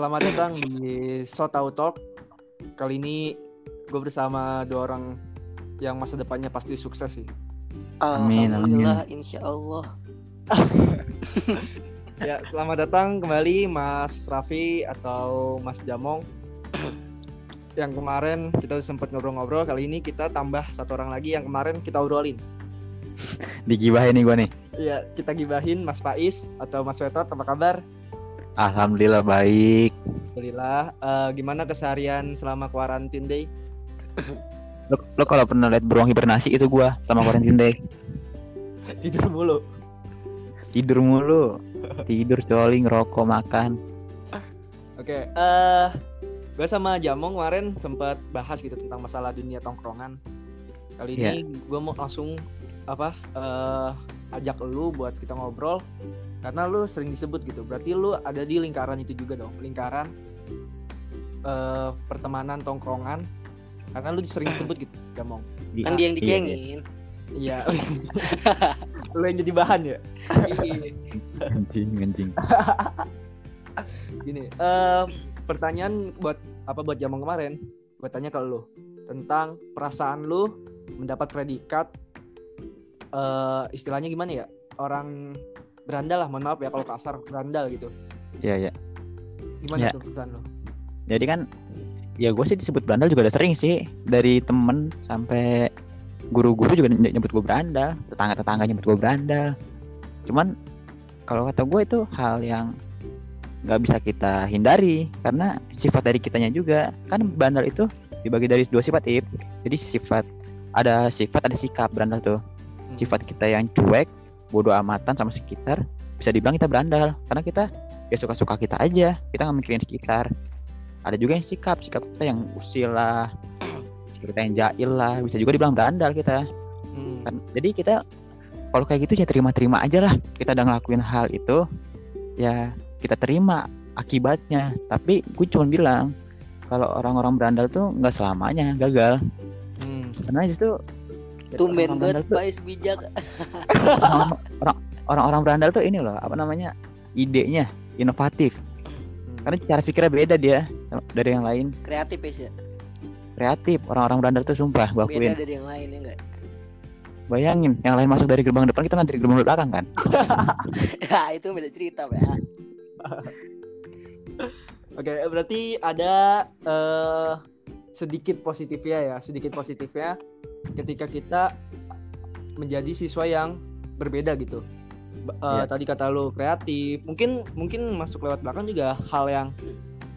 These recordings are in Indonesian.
selamat datang di So Tau Talk. Kali ini gue bersama dua orang yang masa depannya pasti sukses sih. Amin, amin. Alhamdulillah, insya Allah. Ya, selamat datang kembali Mas Raffi atau Mas Jamong. yang kemarin kita sempat ngobrol-ngobrol, kali ini kita tambah satu orang lagi yang kemarin kita obrolin. Digibahin nih gue nih. Iya, kita gibahin Mas Faiz atau Mas Wetot, apa kabar? Alhamdulillah baik. Alhamdulillah. Eh, gimana keseharian selama quarantine day? Lo, lo kalau pernah lihat beruang hibernasi itu gua selama quarantine day. Tidur mulu. Tidur mulu. Tidur coli ngerokok makan. Oke, eh gue sama Jamong kemarin sempat bahas gitu tentang masalah dunia tongkrongan. Kali Iya. ini gue mau langsung apa eh ajak lu buat kita ngobrol karena lu sering disebut gitu. Berarti lu ada di lingkaran itu juga dong, lingkaran eh pertemanan tongkrongan. Karena lu sering disebut gitu, Jamong. Kan dia yang Iya, dicengin. Iya. lu yang jadi bahan ya. Iya. Anjing, anjing. Gini, eh pertanyaan buat apa buat Jamong kemarin? Gue tanya ke lu tentang perasaan lu mendapat predikat eh istilahnya gimana ya? Orang berandal lah, mohon maaf ya kalau kasar berandal gitu. Iya, iya. Gimana Ya. tuh perasaan lu? Jadi kan ya gue sih disebut berandal juga udah sering sih dari temen sampai guru-guru juga ny- nyebut gue berandal, tetangga-tetangga nyebut gue berandal. Cuman kalau kata gue itu hal yang nggak bisa kita hindari karena sifat dari kitanya juga kan berandal itu dibagi dari dua sifat ip jadi sifat ada sifat ada sikap berandal tuh. Sifat kita yang cuek bodoh amatan sama sekitar bisa dibilang kita berandal. Karena kita ya suka-suka kita aja kita nggak mikirin sekitar. Ada juga yang sikap sikap kita yang usil lah kita yang jahil lah bisa juga dibilang berandal kita. Hmm. kan jadi kita kalau kayak gitu ya terima-terima aja lah. Kita udah ngelakuin hal itu ya kita terima akibatnya. Tapi gue cuma bilang kalau orang-orang berandal tuh nggak selamanya gagal. Hmm. karena itu Tumben banget Faiz bijak. orang- orang- orang-orang berandal tuh ini loh apa namanya idenya inovatif Hmm. karena cara pikirnya beda dia dari yang lain Kreatif ya. kreatif orang-orang berandal tuh sumpah gue Beda dari yang lain ya enggak? bayangin yang lain masuk dari gerbang depan kita kan dari gerbang belakang kan Ya, itu beda cerita, ya. Oke, berarti ada eh sedikit positifnya ya, sedikit positifnya ketika kita menjadi siswa yang berbeda gitu. Eh, Iya. Tadi kata lu kreatif, mungkin mungkin masuk lewat belakang juga hal yang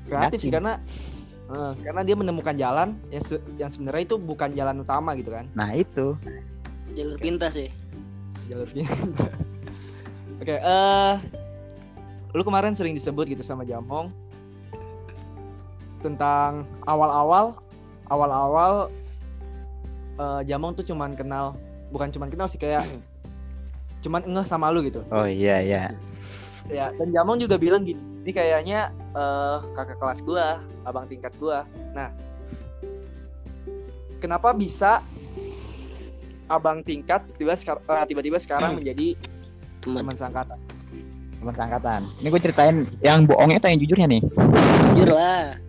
kreatif sih karena eh, karena dia menemukan jalan yang se- yang sebenarnya itu bukan jalan utama gitu kan, nah itu Jalur pintas ya. jalurnya. Oke, eh lu kemarin sering disebut gitu sama Jamong tentang awal-awal awal-awal eh, Jamong tuh cuman kenal bukan cuman kenal sih kayak cuman ngeh sama lu gitu. oh iya iya Ya, dan Jamong juga bilang gini, ini kayaknya eh, kakak kelas gua, abang tingkat gua. Nah, kenapa bisa abang tingkat tiba eh, tiba-tiba sekarang menjadi Teman. sangkatan? teman angkatan ini gue ceritain yang bohongnya atau yang jujurnya nih Jujur lah.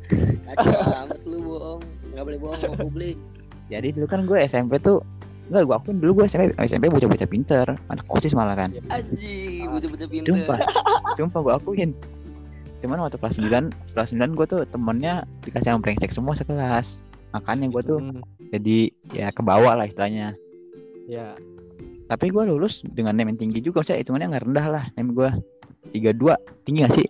Kacau amat lu bohong. Enggak boleh bohong sama publik. jadi dulu kan gue SMP tuh Enggak, gue akuin dulu gue SMP SMP bocah-bocah pinter anak osis malah kan Aji, betul-betul pintar. Sumpah, sumpah gue akuin Cuman waktu kelas 9 Kelas 9 gue tuh temennya Dikasih yang brengsek semua sekelas Makanya gue tuh Hmm, jadi Ya ke bawah lah istilahnya ya. Tapi gue lulus dengan name yang tinggi juga Maksudnya hitungannya nggak rendah lah Name gue 32 Tinggi gak sih?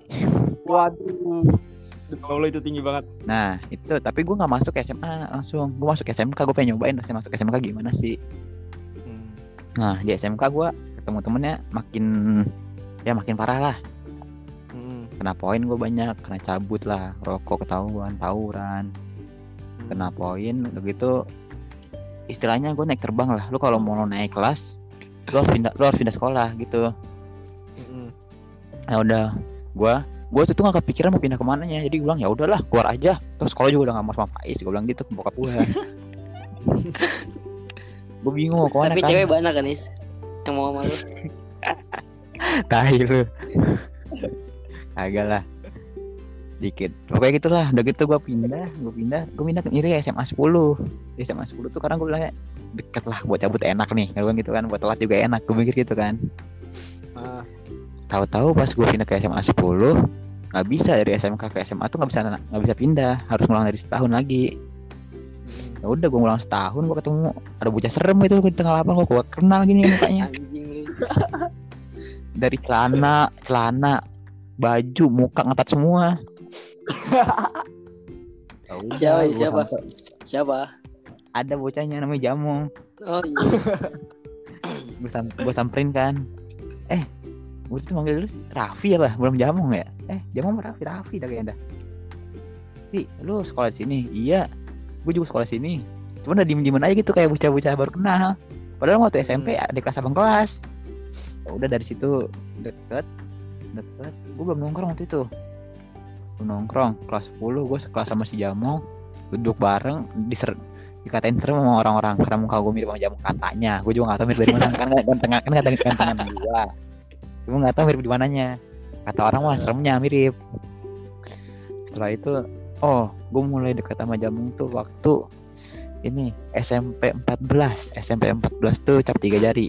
Waduh. Allah itu tinggi banget. Nah itu Tapi gue gak masuk SMA langsung Gue masuk SMK Gue pengen nyobain rasanya masuk SMK gimana sih Hmm. Nah di SMK gue ketemu temennya makin Ya makin parah lah Hmm. Kena poin gue banyak Kena cabut lah Rokok ketahuan Tawuran Hmm. kena poin udah gitu istilahnya gue naik terbang lah lu kalau mau naik kelas lu harus pindah lu harus pindah sekolah gitu Hmm. nah udah gue gue tuh nggak kepikiran mau pindah ke mana nya jadi gue bilang ya udahlah keluar aja. Terus sekolah juga udah nggak mau sama Faiz gue bilang gitu ke bokap gue gue bingung mau ke mana Tapi kan. cewek banyak kan, Is? Yang mau sama lu. tahi lu. Agak lah. Dikit. Pokoknya gitulah udah gitu gue pindah gue pindah gue pindah ke nyari SMA 10 di SMA 10 tuh karena gue bilangnya deket lah buat cabut enak nih. Gue gitu kan buat telat juga enak gue mikir gitu kan. Ah, tahu-tahu pas gue pindah ke SMA 10 nggak bisa dari SMK ke SMA tuh nggak bisa nggak bisa pindah harus ngulang dari setahun lagi ya udah gue ngulang setahun gue ketemu ada bocah serem itu di tengah lapangan gue gue kenal gini mukanya Anjing lu. dari celana celana baju muka ngetat semua Ya Siapa, siapa? sampai- Siapa? ada bocahnya namanya Jamong Oh iya. gue sam gua samperin kan eh gue tuh manggil lu Raffi apa belum Jamong ya eh Jamong apa Raffi Raffi dah kayaknya dah Ih, lu sekolah di sini iya gue juga sekolah di sini cuman udah diem dieman aja gitu kayak bocah-bocah baru kenal padahal waktu SMP Hmm. ada kelas abang kelas Ya udah dari situ deket deket gue belum nongkrong waktu itu belum nongkrong kelas 10 gue sekelas sama si Jamong duduk bareng diser dikatain serem sama orang-orang karena muka gue mirip sama Jamong katanya gue juga gak tahu mirip dari mana kan gantengan kan gantengan gantengan gue cuma gak tahu mirip di mananya. Kata orang mah seremnya mirip. Setelah itu oh gue mulai dekat sama Jamong tuh waktu ini SMP 14 SMP 14 tuh cap tiga jari.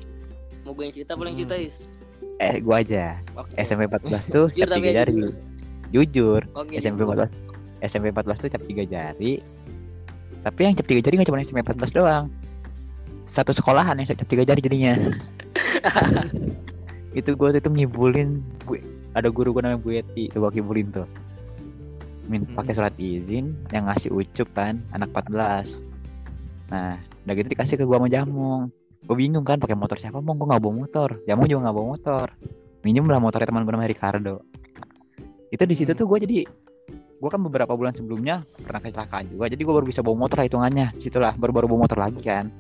Mau gue yang cerita lu yang cerita, Is? eh gue aja. Oke. SMP 14 tuh Jujur cap tiga jari. jujur. Oke. SMP jujur. 14 SMP 14 tuh cap tiga jari. Tapi yang cap tiga jari gak cuma SMP 14 doang. Satu sekolahan yang cap tiga jari jadinya itu gue tuh itu ngibulin gue ada guru gue namanya Bu Eti itu gue ngibulin tuh. Min Hmm. pakai surat izin yang ngasih ucup kan anak 14 nah udah gitu dikasih ke gue sama Jamong gue bingung kan pakai motor siapa? Mong gue nggak bawa motor. Jamong juga nggak bawa motor. Minjem lah motornya teman gue namanya Ricardo. Itu di situ Hmm. tuh gue jadi gue kan beberapa bulan sebelumnya pernah kecelakaan juga jadi gue baru bisa bawa motor lah hitungannya. Situlah baru baru bawa motor lagi kan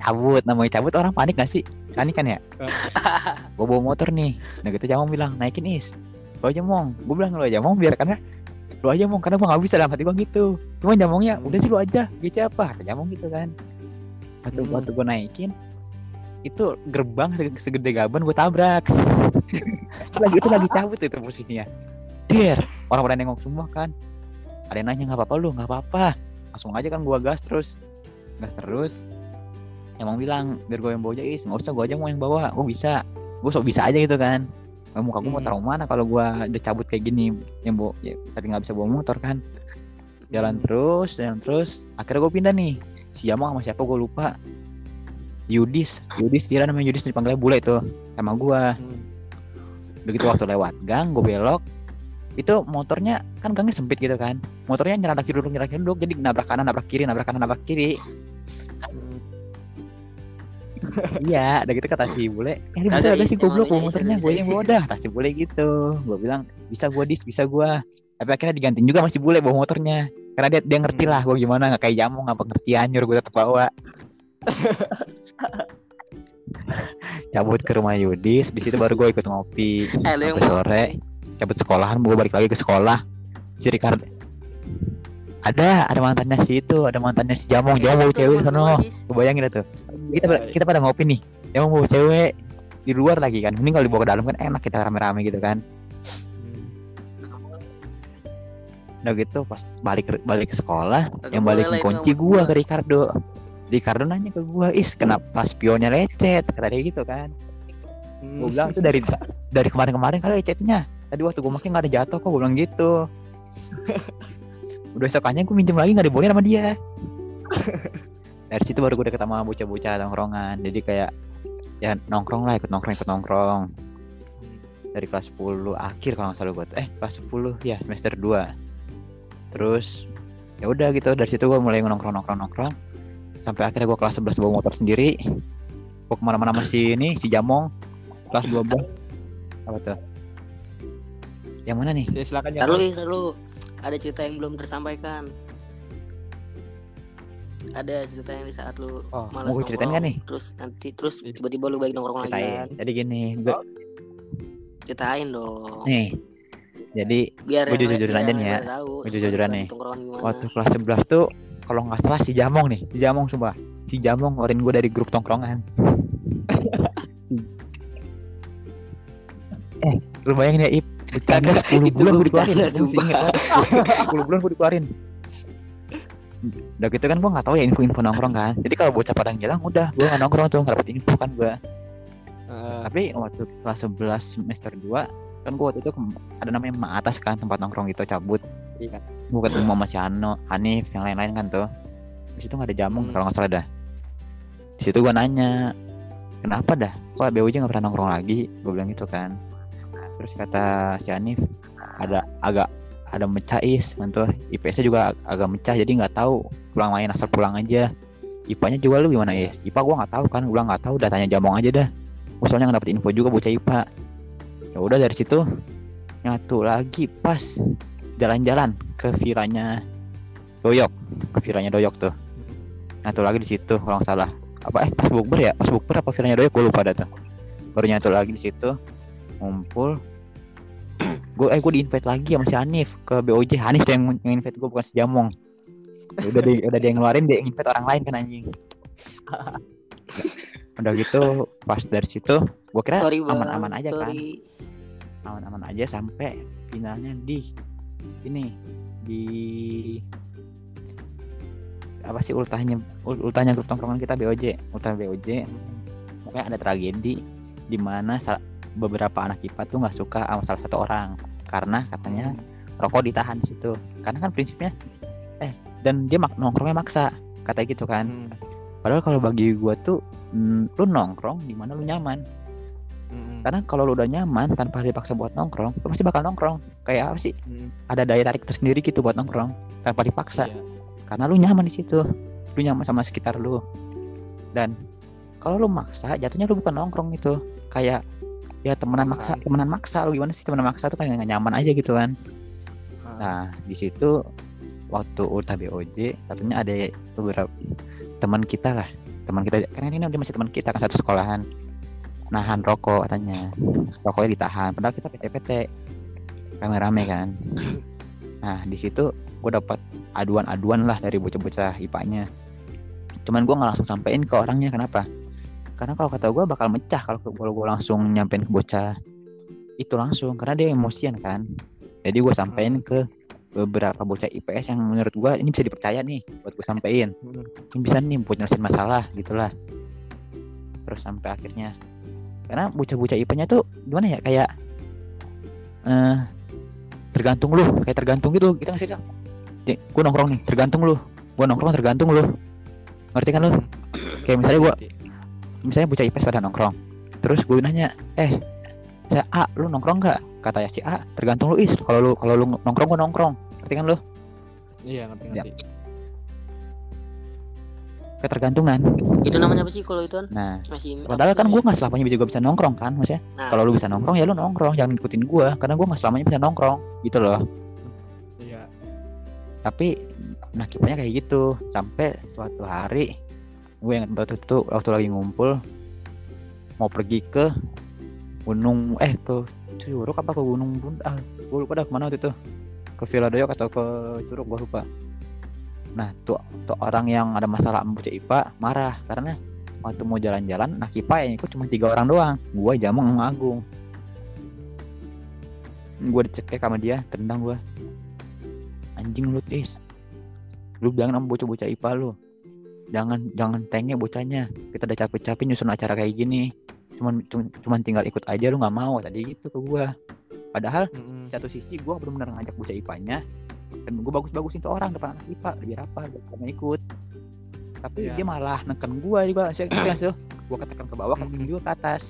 cabut namanya cabut orang panik gak sih? Panik kan ya? Gue bawa motor nih. Nah gitu Jamong bilang naikin is. Lo aja mong. Gue bilang lo aja mong biar karena lo aja mong karena gue gak bisa dalam hati gue gitu. Cuma Jamongnya udah sih lo aja. Gitu apa? Kata Jamong gitu kan. Waktu Hmm. waktu gue naikin itu gerbang sege- segede gaban gue tabrak. Lagi itu lagi cabut itu posisinya. Der orang pada nengok semua kan. Ada yang nanya nggak apa-apa lu nggak apa-apa. Langsung aja kan gua gas terus. Gas terus emang bilang biar gue yang bawa aja. Is nggak usah gue aja mau yang bawa. Gue bisa. Gue sok bisa aja gitu kan. Eh, muka gue mau taruh mana kalau gua udah cabut kayak gini yang bawa ya, tapi nggak bisa bawa motor kan? Jalan Hmm. terus jalan terus. Akhirnya gue pindah nih si Jamong sama siapa gue lupa. Yudis Yudis dia namanya Yudis dipanggilnya bule itu sama gua. Hmm. begitu waktu lewat gang gue belok itu motornya kan gangnya sempit gitu kan. Motornya nyerang kiri duduk nyerang kiri duduk jadi nabrak kanan nabrak kiri nabrak kanan nabrak kiri. Hmm. Iya udah gitu kata si bule. Eh bisa ada sih goblok bawa motornya gue yang bawa dah kata si bule gitu. Gue bilang bisa gua dis bisa gua. Tapi akhirnya digantiin juga masih bule bawa motornya. Karena dia dia ngerti lah gue gimana nggak kayak jamu nggak pengertian nyuruh gue tetap bawa. Cabut ke rumah Yudis di situ baru gue ikut ngopi. Eh, sore cabut sekolahan gue balik lagi ke sekolah. Si Ricardo ada ada mantannya si itu ada mantannya si Jamong Jamong bawa cewek sono. Gue bayangin dah tuh. Kita pada, kita pada ngopi nih. Jamong bawa cewek di luar lagi kan. Mending kalau dibawa ke dalam kan enak kita rame-rame gitu kan. Hmm. udah gitu pas balik ke- balik ke sekolah Kagak yang balikin kunci gua gua. ke Ricardo. Ricardo nanya ke gua is kenapa spionnya lecet? Kata dia gitu kan. Hmm. gue bilang tuh dari dari kemarin-kemarin kali lecetnya. Tadi waktu gue makin nggak ada jatuh kok gue bilang gitu udah esokannya gue minjem lagi nggak dibolehin sama dia. Dari situ baru gue deket sama bocah-bocah nongkrongan jadi kayak ya nongkrong lah ikut nongkrong ikut nongkrong. Dari kelas 10 akhir kalau nggak salah gue tuh. Eh kelas 10 ya semester 2 terus ya udah gitu. Dari situ gue mulai nongkrong nongkrong nongkrong. Sampai akhirnya gue kelas 11 bawa motor sendiri. Gue ke mana-mana masih ini si Jamong. Kelas 12 apa tuh? Yang mana nih? Ya silakan ya. Ntar lu. Ada cerita yang belum tersampaikan. Ada cerita yang di saat lu oh malas mau gue ceritain kan nih Terus nanti terus Iya. tiba-tiba lu balik nongkrong lagi ceritain kan. jadi gini gue Ceritain dong. nih jadi Biar yang jujur-jujuran aja nih ya. supaya jujur-jujuran nih. waktu kelas 11 tuh kalau nggak salah si Jamong nih si Jamong sumpah si Jamong ngeluarin gue dari grup tongkrongan eh lu bayangin ya Ip bercanda. Kagak, 10 itu bulan gua gue dikeluarin. 10 bulan gue dikeluarin. Udah gitu kan gue nggak tahu ya info-info nongkrong kan. Jadi kalau bocah padang jalan udah gue nggak nongkrong tuh nggak dapet info kan gue Eh, tapi waktu kelas 11 semester 2 kan gue waktu itu ada namanya Ma atas kan tempat nongkrong gitu cabut. Iya. gue ketemu sama si Ano Hanif yang lain-lain kan tuh. Di situ nggak ada jamu Hmm. kalau nggak salah dah. Di situ gue nanya kenapa dah? Kok BOJ nggak pernah nongkrong lagi? Gue bilang gitu kan terus kata si Hanif ada agak ada mecais mantu IPS-nya juga ag- agak mecah jadi nggak tahu pulang main asal pulang aja IPA-nya juga lu gimana Is? IPA gua nggak tahu kan, gua nggak tahu datanya jamong aja dah. Gua soalnya nggak dapet info juga bocah IPA. Ya udah dari situ nyatu lagi pas jalan-jalan ke viranya Doyok, ke viranya Doyok tuh. Nyatu lagi di situ kalau nggak salah. Apa eh pas bukber ya? Pas bukber apa viranya Doyok gue lupa dah tuh. Baru nyatu lagi di situ ngumpul gue eh gue di invite lagi sama si Hanif ke BOJ Hanif yang yang invite gue bukan si Jamong. Ya udah dia udah dia ngeluarin dia yang invite orang lain kan anjing. Udah gitu pas dari situ gue kira sorry aman-aman aja kan. Sorry. aman-aman aja sampai finalnya di ini di apa sih ultahnya ul- ultahnya grup tongkrongan kita BOJ ultah BOJ pokoknya ada tragedi di mana beberapa anak IPA tuh nggak suka sama salah satu orang. Karena katanya rokok ditahan di situ. Karena kan prinsipnya eh dan dia mak nongkrongnya maksa katanya gitu kan. Hmm. padahal kalau bagi gua tuh mm, lu nongkrong di mana lu nyaman. Hmm. karena kalau lu udah nyaman tanpa dipaksa buat nongkrong lu pasti bakal nongkrong. Kayak apa sih? Hmm. ada daya tarik tersendiri gitu buat nongkrong tanpa dipaksa. Iya. karena lu nyaman di situ. Lu nyaman sama sekitar lu. Dan kalau lu maksa jatuhnya lu bukan nongkrong gitu. Kayak ya temenan maksa Paksaan. temenan maksa lu gimana sih? Temenan maksa tuh kayak nggak nyaman aja gitu kan. Ah. nah di situ waktu ultah BOJ katanya ada beberapa teman kita lah. Teman kita karena ini dia masih teman kita kan satu sekolahan. Nahan rokok katanya. Rokoknya ditahan padahal kita PT-PT rame-rame kan. Nah di situ gue dapat aduan-aduan lah dari bocah-bocah IPA-nya cuman gue nggak langsung sampein ke orangnya kenapa karena kalau kata gue bakal mecah kalau kalau gue langsung nyampein ke bocah itu langsung karena dia emosian kan. Jadi gue sampein ke beberapa bocah IPS yang menurut gue ini bisa dipercaya nih buat gue sampein Hmm. ini bisa nih buat nyelesain masalah gitulah. Terus sampai akhirnya karena bocah-bocah IPA-nya tuh gimana ya kayak eh tergantung lu kayak tergantung gitu kita ngasih gue nongkrong nih tergantung lu. Gue nongkrong tergantung lu. Ngerti kan lu? Hmm. kayak misalnya gue. Misalnya bocah IPS pada nongkrong. Terus gue nanya eh saya A lu nongkrong nggak? Kata ya si A tergantung lu is. Kalau lu kalau lu nongkrong gue nongkrong. Ngerti kan lu? Iya ngerti Ya. ngerti. ketergantungan. Itu namanya apa sih kalau itu nah masih padahal kan gue nggak selamanya juga bisa nongkrong kan maksudnya nah, kalau lu bisa nongkrong ya lu nongkrong jangan ngikutin gue karena gue nggak selamanya bisa nongkrong gitu loh. Iya. tapi nah kayak gitu. Sampai suatu hari gue yang waktu itu waktu lagi ngumpul mau pergi ke gunung eh ke Curug apa ke Gunung Bunda? Ah, gue lupa dah ke mana waktu itu. Ke Villa Doyok atau ke Curug gue lupa. Nah tuh, tuh orang yang ada masalah sama bocah IPA marah. Karena waktu mau jalan-jalan nah kipa yang ikut cuma tiga orang doang. Gue jamong sama Agung. Gue dicekek sama dia tendang gue anjing lu tis. Lu bilang sama bocah-bocah IPA lu jangan jangan tenge bocahnya kita udah capek-capek nyusun acara kayak gini cuman cu- cuman tinggal ikut aja lu nggak mau tadi gitu ke gua padahal Hmm. di satu sisi gua benar-benar ngajak bocah IPA-nya dan gue bagus-bagusin tuh orang depan anak IPA biar apa biar karena ikut tapi Iya. dia malah neken gua juga saya gitu kan sih gua ketekan ke bawah Mhm. juga ke atas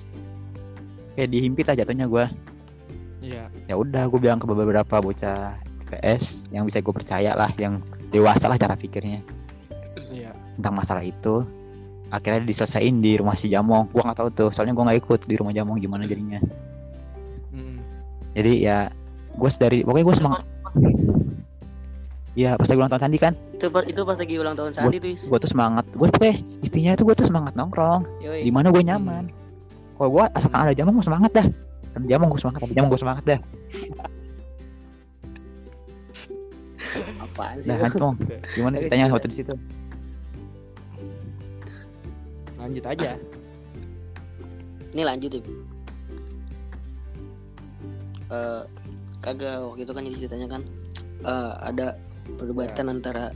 kayak dihimpit aja jatuhnya gua Iya. ya udah gue bilang ke beberapa bocah PS yang bisa gue percaya lah yang dewasa lah cara pikirnya. Tentang masalah itu akhirnya diselesain di rumah si Jamong. Gua nggak tahu tuh soalnya gua nggak ikut di rumah Jamong gimana jadinya. Hmm. jadi ya gue dari pokoknya gue semangat. Iya pas lagi ulang tahun Sandi kan? Itu pas itu pas lagi ulang tahun Sandi tuh gue tuh semangat. Gue pokoknya intinya itu gue tuh semangat nongkrong. Yoi. di mana gue nyaman. Kalau gue asalkan ada Jamong gue semangat dah. Kan Jamong gue semangat tapi Jamong gue semangat dah. Apaan sih lu? Jamong gimana ceritanya waktu di situ Lanjut aja. ini lanjut ya Eh, kagak waktu itu kan jadi ceritanya kan eh, ada perdebatan antara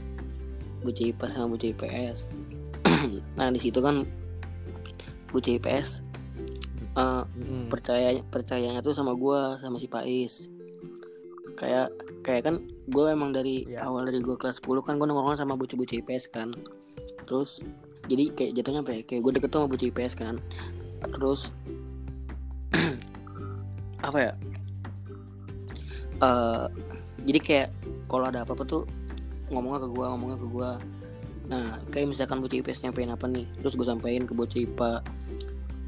bocah IPA sama bocah IPS nah di situ kan bocah IPS eh, Mm-mm. percaya percayanya tuh sama gua sama si Pais kayak kayak kan gue emang dari Iya. awal dari gue kelas 10 kan gue nongkrong sama bocah-bocah IPS kan terus jadi kayak jatuhnya apa ya? Kayak gue deket tuh sama bocah IPS kan. Terus apa ya? Eh jadi kayak kalau ada apa-apa tuh ngomongnya ke gua ngomongnya ke gua. Nah kayak misalkan bocah IPS nyampein apa nih? Terus gue sampein ke bocah IPA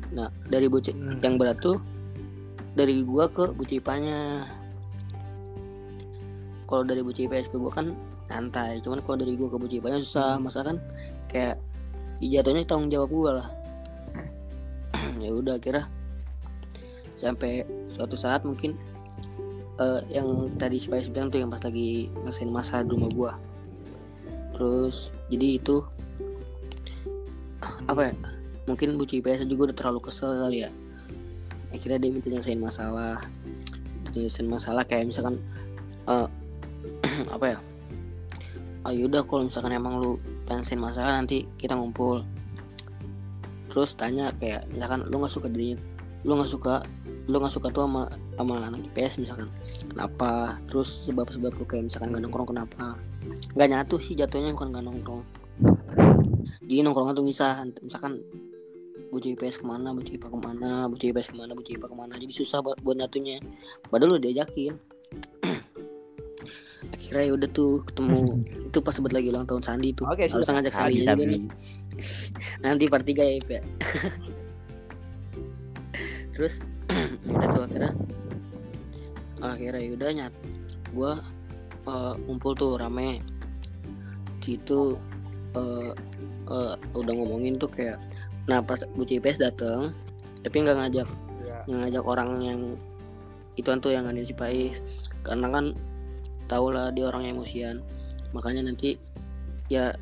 nah dari bocah Hmm. yang berat tuh dari gua ke bocah IPA-nya kalau dari bocah IPS ke gua kan santai cuman kalau dari gua ke bocah IPA-nya susah. Masa kan kayak ya jatuhnya tanggung jawab gua lah. Ya udah kira sampai suatu saat mungkin eh, yang tadi Spice bilang tuh yang pas lagi ngesain masa di rumah gua. Terus jadi itu apa ya mungkin bocah IPS juga udah terlalu kesel kali ya. Akhirnya dia minta nyelesain masalah. Nyelesain masalah kayak misalkan eh, apa ya oh yaudah kalau misalkan emang lu nyelesain masalah nanti kita ngumpul. Terus tanya kayak misalkan lu nggak suka dirinya lu nggak suka lu nggak suka tuh sama sama anak IPS misalkan kenapa? Terus sebab-sebab lu kayak misalkan gak nongkrong kenapa? Nggak nyatu sih jatuhnya bukan gak nongkrong. Jadi nongkrongnya tuh misah misalkan bocah IPS ke mana bocah IPA ke mana bocah IPS ke mana bocah IPA ke mana. Jadi susah buat, buat nyatunya. Padahal udah diajakin akhirnya ya udah tuh ketemu. Itu pas sebut lagi ulang tahun Sandi tuh. Oke, harus ngajak Sandi juga nih. Nanti part 3 ya Ip ya terus udah tuh akhirnya. Akhirnya yaudah nyat gue ngumpul tuh rame. Situ eh, eh, udah ngomongin tuh kayak nah pas bocah IPS dateng tapi nggak ngajak. Nggak ngajak orang yang itu tuh yang ngadain si Pais karena kan tau lah dia orang emosian. Makanya nanti ya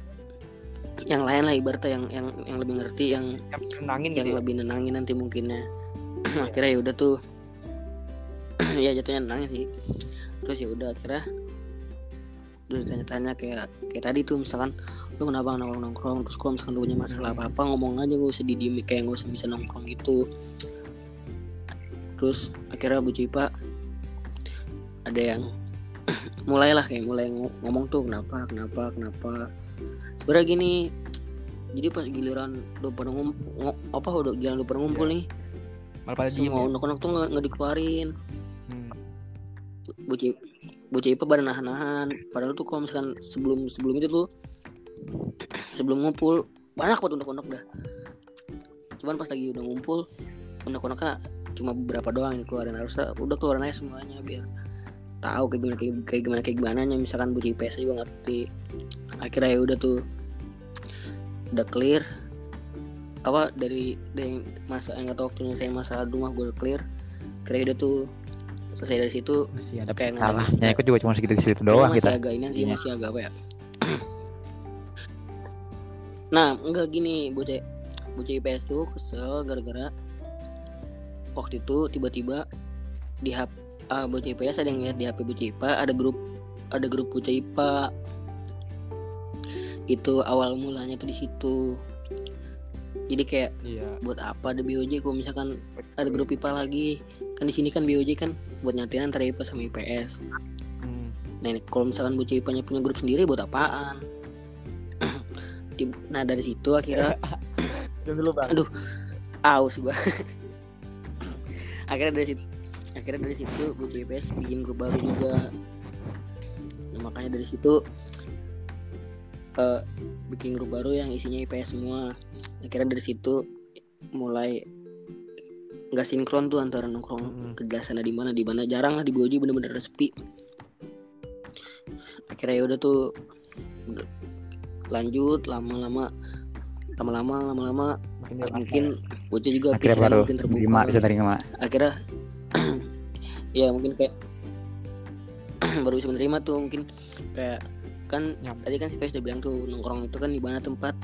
yang lain lah ibaratnya yang yang yang lebih ngerti yang Yang nenangin yang gitu ya. lebih nenangin nanti mungkinnya. Akhirnya ya udah tuh. Ya jatuhnya nenangin sih. Terus ya udah akhirnya udah tanya-tanya kayak kayak tadi tuh misalkan lu kenapa nongkrong nongkrong? Terus kalau misalkan lu punya masalah apa apa ngomong aja gak usah didiemin kayak gak usah bisa nongkrong gitu. Terus akhirnya Bu Cipa ada yang mulailah kayak mulai ngo- ngomong tuh kenapa kenapa kenapa? Sebenarnya gini jadi pas giliran udah pada ngum, ngo- apa udah giliran udah pada ngumpul nih Malah pada diem semua ya. unek-unek tuh nggak dikeluarin. Hmm. bocah bocah IPA pada nahan-nahan. Padahal tuh kalau misalkan sebelum sebelum itu tuh sebelum ngumpul banyak banget unek-unek dah. Cuman pas lagi udah ngumpul unek-uneknya cuma beberapa doang yang keluarin harusnya udah keluarin aja semuanya biar tahu kayak gimana kayak, kayak gimana kayak gimana nya. Misalkan bocah IPS juga ngerti. Akhirnya ya udah tuh udah clear. Apa dari dari masa yang atau waktu nyelesain masalah rumah gue udah clear. Kira udah tuh selesai dari situ masih ada Kayak salah nggak- ya ikut juga cuma segitu segitu doang masih kita agak ini sih Iya. masih agak apa ya? Nah enggak gini bocah bocah IPS tuh kesel gara-gara waktu itu tiba-tiba di HP ah, bocah IPS ada yang lihat di HP bocah IPA ada grup ada grup bocah IPA itu awal mulanya tuh di situ jadi kayak Iya. buat apa ada BOJ kalau misalkan ada grup IPA lagi kan di sini kan BOJ kan buat nyatain antara IPA sama IPS Hmm. Nah, ini kalau misalkan bocah IPA-nya punya grup sendiri buat apaan? Nah, dari situ akhirnya Diam dulu bang. Aduh. aus gua. akhirnya dari situ akhirnya dari situ bocah IPS bikin grup baru juga. Nah, makanya dari situ eh, bikin grup baru yang isinya IPS semua. Akhirnya dari situ mulai nggak sinkron tuh antara nongkrong Mm-mm. kejelasan di mana di mana jarang lah di Boji bener-bener sepi akhirnya ya udah tuh lanjut lama-lama lama-lama lama-lama mungkin bocah juga akhirnya baru makin terbuka terima bisa terima akhirnya ya mungkin kayak baru bisa menerima tuh mungkin kayak kan Nyaman. tadi kan si Fes udah bilang tuh nongkrong itu kan di mana tempat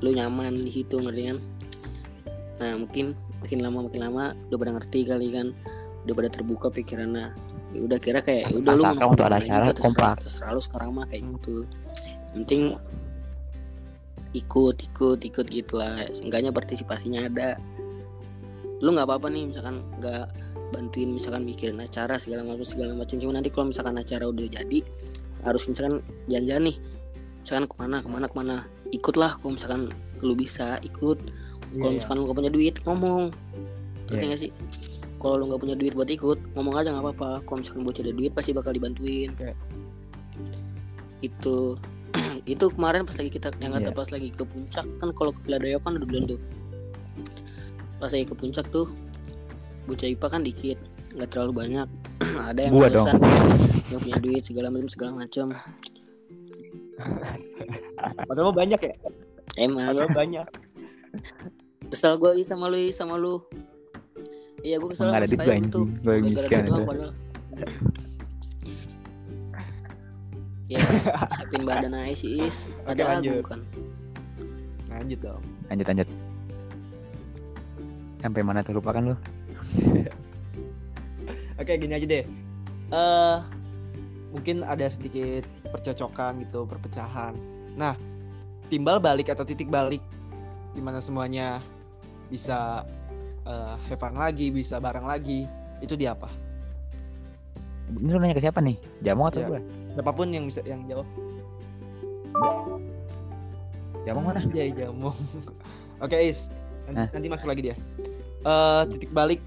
lu nyaman di situ ngerti kan? Nah mungkin makin lama makin lama udah pada ngerti kali kan udah pada terbuka pikirannya. Ya udah kira kayak As- udah lu mau untuk ada acara, kompak. terserah lu sekarang mah kayak gitu. Yang penting ikut ikut ikut gitu lah. Seenggaknya partisipasinya ada. Lu nggak apa-apa nih misalkan nggak bantuin misalkan mikirin acara segala macam segala macam. Cuma nanti kalau misalkan acara udah jadi harus misalkan jalan-jalan nih. Misalkan ke mana ke mana ke mana. Ikutlah kalau misalkan lu bisa ikut. Kalau Iya, misalkan lu gak punya duit ngomong. Ngerti Iya. nggak sih? Kalau lu nggak punya duit buat ikut ngomong aja nggak apa-apa. Kalau misalkan bocah ada duit pasti bakal dibantuin. Oke. itu itu kemarin pas lagi kita yang kata Iya. pas lagi ke puncak kan kalau ke Piladoyo kan udah bulan tuh. Pas lagi ke puncak tuh bocah IPA kan dikit nggak terlalu banyak ada yang Gua dong. nggak punya duit segala macam segala macam Padahal banyak ya. emang Padahal banyak. kesel gue sama lu sama lu iya gue kesel Emang ada sama duit gue gue miskin padahal. ya siapin badan aja sih is ada lanjut. aku kan Lanjut dong. lanjut lanjut sampai mana tuh lupa kan lu Oke, gini aja deh. Eh mungkin ada sedikit percocokan gitu, perpecahan. Nah, timbal balik atau titik balik di mana semuanya bisa eh have fun lagi, bisa bareng lagi, itu di apa? ini lu nanya ke siapa nih jamu atau Iya. gue Siapa pun yang bisa yang jawab. jamu mana Iya, jamu. Oke, Is. Nanti, Hah? nanti masuk lagi dia. Eh titik balik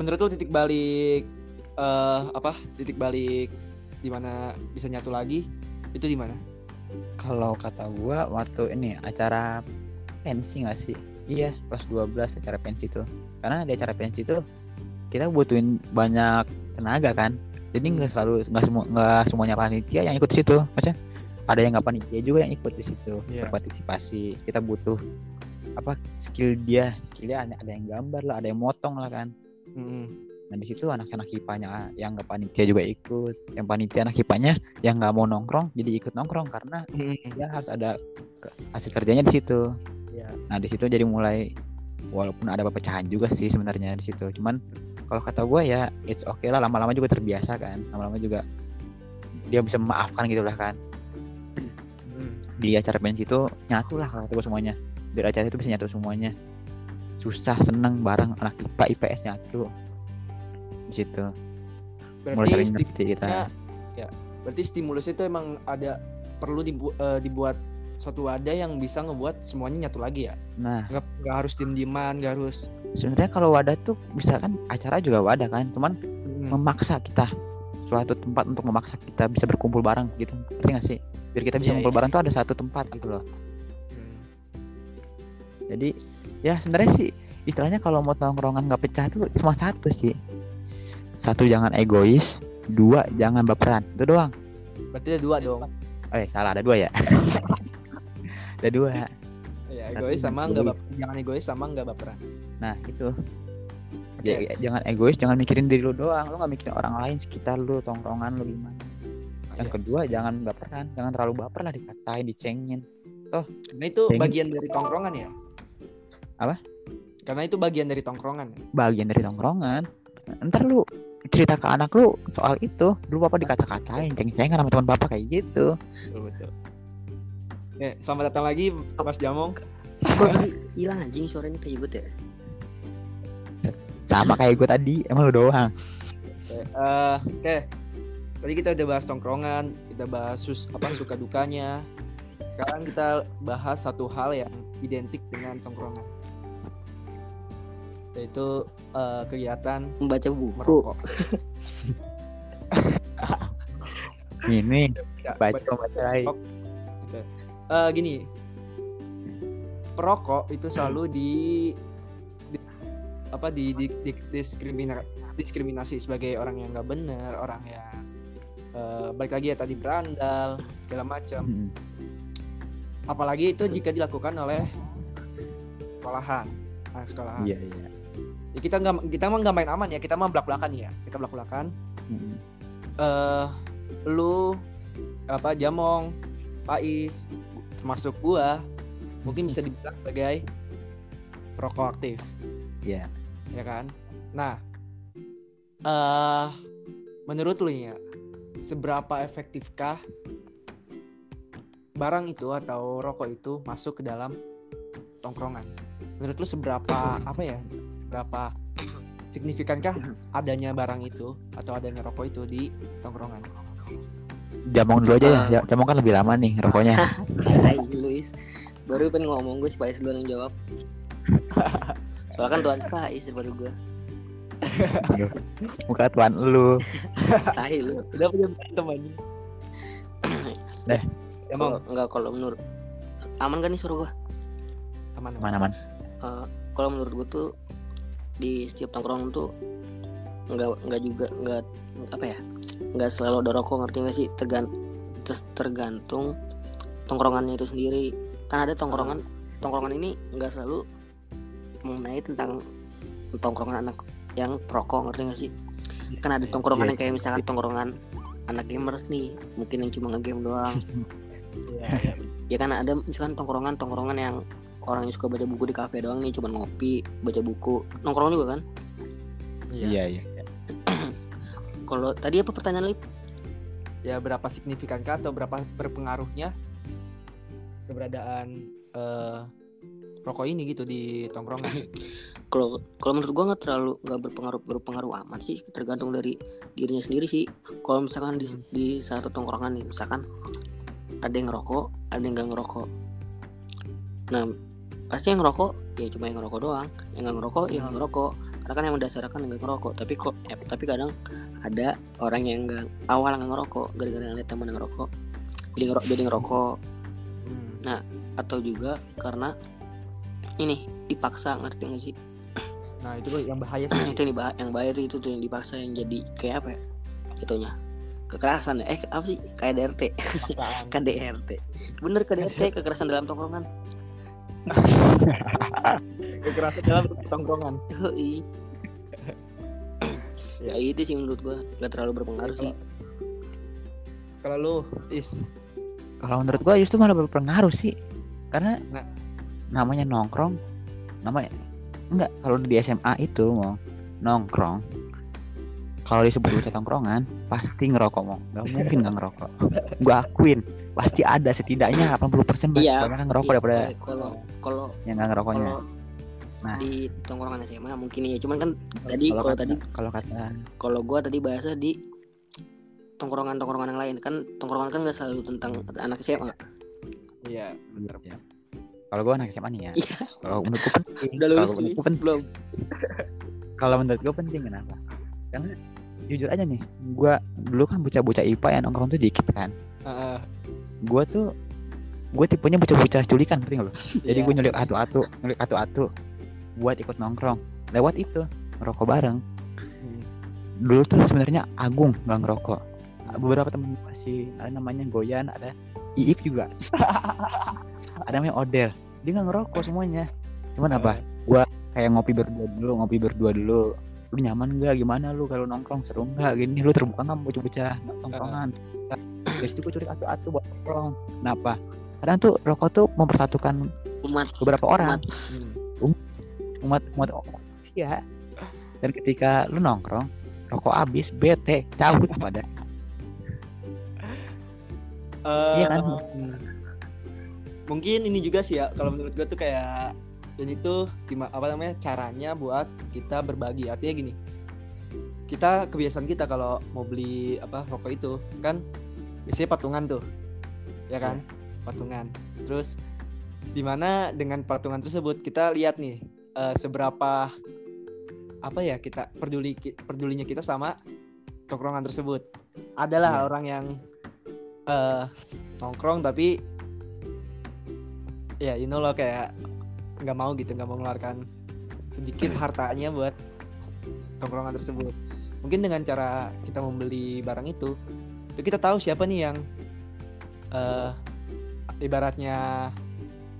menurut lu titik balik eh apa? Titik balik di mana bisa nyatu lagi itu di mana? kalau kata gua waktu ini acara pensi nggak sih? Iya. Kelas 12 acara pensi tuh. Karena di acara pensi tuh kita butuhin banyak tenaga kan. Jadi nggak selalu nggak semua nggak semuanya panitia yang ikut situ. Maksudnya ada yang nggak panitia juga yang ikut di situ. Iya. berpartisipasi kita butuh apa skill dia. Skillnya ada, ada yang gambar lah ada yang motong lah kan Mm-mm. Nah di situ anak-anak hipanya yang nggak panitia juga ikut, yang panitia anak hipanya yang nggak mau nongkrong jadi ikut nongkrong karena Mm-mm. dia harus ada hasil kerjanya di situ. Iya. Nah di situ jadi mulai walaupun ada perpecahan juga sih sebenarnya di situ. Cuman kalau kata gue ya it's okay lah lama-lama juga terbiasa kan, lama-lama juga dia bisa memaafkan gitu lah kan. Mm. Di acara pensi itu nyatu lah kata gue semuanya. Di acara itu bisa nyatu semuanya. Susah seneng bareng anak IPA IPS nyatu di situ. mulai Berarti sering sti- ngerti kita. ya, berarti stimulus itu emang ada perlu dibu- eh, dibuat suatu wadah yang bisa ngebuat semuanya nyatu lagi ya. Nah Nggak nggak harus diem-dieman, nggak harus sebenarnya kalau wadah tuh bisa kan acara juga wadah kan, cuman Mm. memaksa kita suatu tempat untuk memaksa kita bisa berkumpul bareng gitu ngerti gak sih biar kita bisa Iya, ngumpul iya. bareng tuh ada satu tempat gitu loh Mm. jadi ya sebenarnya sih istilahnya kalau mau tongkrongan nggak pecah tuh cuma satu sih satu jangan egois dua jangan baperan itu doang Berarti ada dua dong. eh salah ada dua ya ada dua Ya, egois sama nggak baper. Jangan egois sama nggak baperan. nah itu Oke. Ja- jangan egois jangan mikirin diri lu doang lu nggak mikirin orang lain sekitar lu tongkrongan lu gimana yang Iya. kedua jangan baperan jangan terlalu baper lah dikatain dicengin Karena itu Pengen- bagian dari tongkrongan ya. Apa? Karena itu bagian dari tongkrongan. bagian dari tongkrongan ntar lu cerita ke anak lu soal itu dulu bapak dikata-katain ceng-cengan sama teman bapak kayak gitu Betul betul. Oke, selamat datang lagi Mas Jamong. kok tadi hilang anjing suaranya kayak gitu ya sama kayak gue tadi emang lu doang Oke, eh, oke. Tadi kita udah bahas tongkrongan, kita bahas sus apa suka dukanya. Sekarang kita bahas satu hal yang identik dengan tongkrongan. Yaitu eh, kegiatan membaca buku merokok. ini baca baca- baca lagi. Oke. Eh, gini. Perokok itu selalu di, di- apa di, di, di- diskrimina- diskriminasi sebagai orang yang nggak bener, orang yang eh, balik lagi ya tadi berandal segala macam. Mm-mm. Apalagi itu jika dilakukan oleh sekolahan, anak sekolahan. iya iya Ya, kita nggak kita mah nggak main aman ya, kita mah belak belakan ya, kita belak belakan. Mm-mm. eh lu apa Jamong, Pais, termasuk gua mungkin bisa dibilang sebagai perokok aktif, iya ya kan? Nah, eh menurut lu ya seberapa efektifkah barang itu atau rokok itu masuk ke dalam tongkrongan menurut lu seberapa apa ya berapa signifikankah adanya barang itu atau adanya rokok itu di tongkrongan? Jamong dulu aja ya. Ja- Jamong kan lebih lama nih rokoknya. Hai Luis. Baru pengen ngomong gue Faiz dulu yang jawab. Soalnya kan Tuan Faiz baru gue. Muka tuan lu. tahi lu. Udah punya anjing Deh. emang kalau enggak kalau menurut aman kan nih suruh gue aman aman Mana man? Eh, kalau menurut gue tuh di setiap tongkrongan tuh nggak nggak juga nggak apa ya nggak selalu ada rokok ngerti nggak sih tergan tergantung tongkrongannya itu sendiri kan ada tongkrongan tongkrongan ini nggak selalu mengenai tentang tongkrongan anak yang perokok ngerti nggak sih kan ada tongkrongan Iya. yang kayak misalkan tongkrongan anak gamers nih mungkin yang cuma ngegame doang Iya, iya. ya kan ada misalkan tongkrongan tongkrongan yang orang yang suka baca buku di kafe doang nih cuma ngopi baca buku nongkrong juga kan Iya. iya. kalau tadi apa pertanyaan lip ya berapa signifikankah atau berapa berpengaruhnya keberadaan eh, rokok ini gitu di tongkrongan kalau kalau menurut gua nggak terlalu nggak berpengaruh berpengaruh amat sih tergantung dari dirinya sendiri sih kalau misalkan di, Hmm. di satu tongkrongan nih misalkan ada yang ngerokok ada yang nggak ngerokok nah pasti yang ngerokok ya cuma yang ngerokok doang. Yang nggak ngerokok ya nggak ngerokok. Karena kan yang mendasarkan nggak ngerokok. Tapi kok ya, tapi kadang ada orang yang nggak awal nggak ngerokok gara-gara ngeliat teman ngerokok jadi ngerokok jadi ngerokok. Hmm. atau juga karena ini dipaksa ngerti nggak sih? Nah itu yang bahaya sih. Itu yang dibah- yang bayar itu tuh yang dipaksa yang jadi kayak apa ya? Itunya. Kekerasan ya? Eh apa sih? KDRT paksaan. KDRT bener KDRT kekerasan dalam tongkrongan kekerasan dalam tongkrongan Yoi. Ya. ya itu sih menurut gua nggak terlalu berpengaruh sih kalau lu is Kalau menurut gua justru malah berpengaruh sih. Karena Nah. namanya nongkrong, namanya enggak kalau di SMA itu mau nongkrong. Kalau disebut bocah tongkrongan, pasti ngerokok mau. Gak mungkin gak ngerokok. Gua akuin, pasti ada setidaknya 80% Iya. banyak yang ngerokok Iya, daripada kalau kalau yang gak ngerokoknya. Nah. di tongkrongan SMA mungkin ya cuman kan tadi Kalau tadi kalau kata kalau gua tadi bahasa di tongkrongan tongkrongan yang lain kan tongkrongan kan nggak selalu tentang anak SMA iya bener ya. Kalau gua anak SMA nih ya. Iya. Kalau menurut gua penting. udah Kalau lulus menurut cuy gua penting. belum kalau menurut gue penting kenapa karena jujur aja nih gue dulu kan bocah-bocah IPA yang nongkrong tuh dikit kan. Heeh, gue tuh gue tipenya bocah-bocah culikan penting loh jadi iya. gue nyulik atu-atu nyulik atu-atu buat ikut nongkrong. Lewat itu ngerokok bareng. Hmm. dulu tuh sebenarnya Agung nggak ngerokok. Beberapa temen gue sih ada namanya Goyan ada Iip juga. Ada namanya Odel. Dia nggak ngerokok semuanya. Cuman apa? Gua kayak ngopi berdua dulu ngopi berdua dulu lu nyaman gak gimana lu kalau nongkrong? Seru nggak? Gini lu terbuka nggak? Bocah-bocah nongkrongan. Dari situ gue curi atu-atu buat nongkrong kenapa kadang tuh rokok tuh mempersatukan umat. beberapa orang. Umat. Hmm. umat umat manusia. Dan ketika lu nongkrong rokok habis bete cabut pada. Eh, iya kan? Mungkin ini juga sih ya kalau menurut gue tuh kayak ini tuh gimana apa namanya caranya buat kita berbagi. Artinya gini kita kebiasaan kita kalau mau beli apa rokok itu kan biasanya patungan tuh ya kan? Patungan. Terus di mana dengan patungan tersebut kita lihat nih eh, seberapa apa ya kita peduli pedulinya kita sama tongkrongan tersebut. Adalah Iya. orang yang eh nongkrong tapi ya you know loh kayak nggak mau gitu nggak mau mengeluarkan sedikit hartanya buat tongkrongan tersebut. Mungkin dengan cara kita membeli barang itu itu kita tahu siapa nih yang eh ibaratnya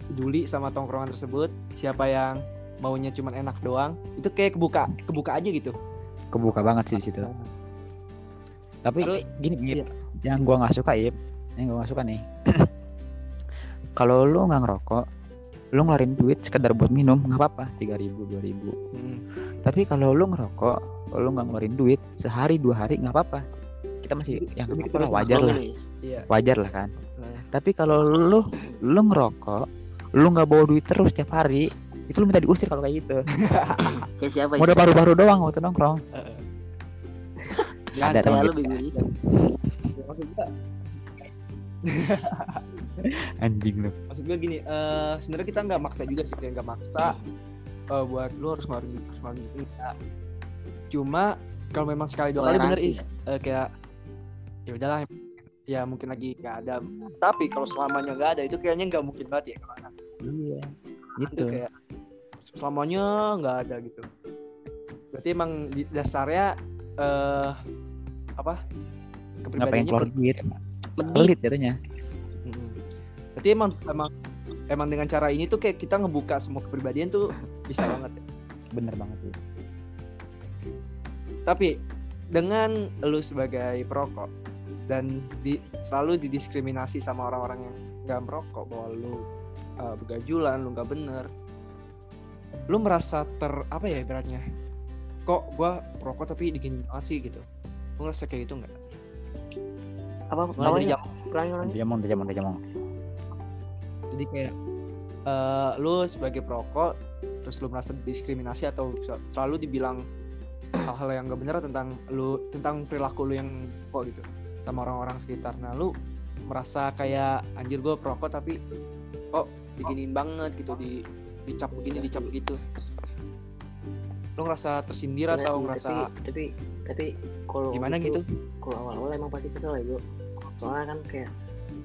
peduli sama tongkrongan tersebut siapa yang maunya cuman enak doang itu kayak kebuka kebuka aja gitu. Kebuka banget sih di situ. Tapi Terus- gini iya. Yang gua nggak suka Ip yang gua nggak suka nih kalau lu nggak ngerokok lu ngeluarin duit sekedar buat minum nggak apa-apa tiga ribu dua ribu. Hmm. tapi kalau lu ngerokok kalau lu nggak ngeluarin duit sehari dua hari nggak apa-apa. Kita masih yang apa kita harus wajar lah. iya. Wajar lah kan. Nah, tapi kalau lu lu ngerokok lu nggak bawa duit terus tiap hari itu lu minta diusir kalau kayak gitu. Kayak siapa modal paru-paru doang waktu nongkrong. Ada teman lu maksud anjing lu. Maksud gue gini eh sebenarnya kita nggak maksa juga sih kayak nggak maksa eh, buat lu harus ngeluarin harus ngeluarin duit enggak cuma kalau memang sekali dua kali bener is eh, kayak ya udahlah ya mungkin lagi nggak ada. Tapi kalau selamanya nggak ada itu kayaknya nggak mungkin banget ya iya itu gitu. kayak selamanya nggak ada gitu. Berarti emang di dasarnya eh apa kepribadiannya duit. Pelit jatuhnya. Berarti emang emang emang dengan cara ini tuh kayak kita ngebuka semua kepribadian tuh bisa banget ya. bener banget Tapi dengan lu sebagai perokok dan di, selalu didiskriminasi sama orang-orang yang gak merokok bahwa lu uh, begajulan, lu gak bener. Lu merasa ter apa ya ibaratnya? Kok gua perokok tapi digini banget sih gitu. Lu ngerasa kayak gitu nggak? Apa Mulai dari namanya? jam Ulangi ulangi. dia mau dia mau dia mau jadi kayak eh, lu sebagai perokok terus lu merasa diskriminasi atau sel- selalu dibilang hal-hal yang gak benar tentang lu tentang perilaku lu yang kok gitu sama orang-orang sekitar. Nah lu merasa kayak anjir gue perokok tapi kok diginiin banget gitu di dicap begini dicap begitu. Lu ngerasa tersindir atau sih, ngerasa tapi tapi tapi kalau gimana itu- gitu? kalau awal-awal emang pasti kesel ya gue soalnya kan kayak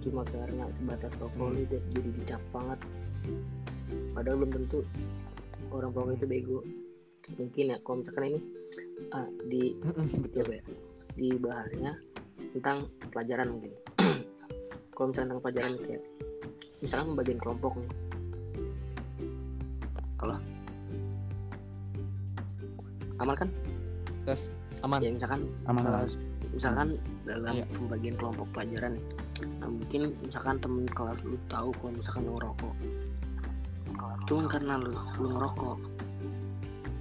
cuma karena sebatas rokok Hmm. lu jadi jadi dicap banget. Padahal belum tentu orang perokok itu bego. Mungkin ya kalau misalkan ini ah, di di apa ya di bahasnya tentang pelajaran mungkin. Kalau misalkan tentang pelajaran kayak misalkan pembagian kelompok nih. Kalau amal kan? Tes aman. Ya misalkan aman Uh, aman misalkan dalam Iya. pembagian kelompok pelajaran nah mungkin misalkan temen kelas lu tahu kalau misalkan lu ngerokok. Cuma karena lu, lu ngerokok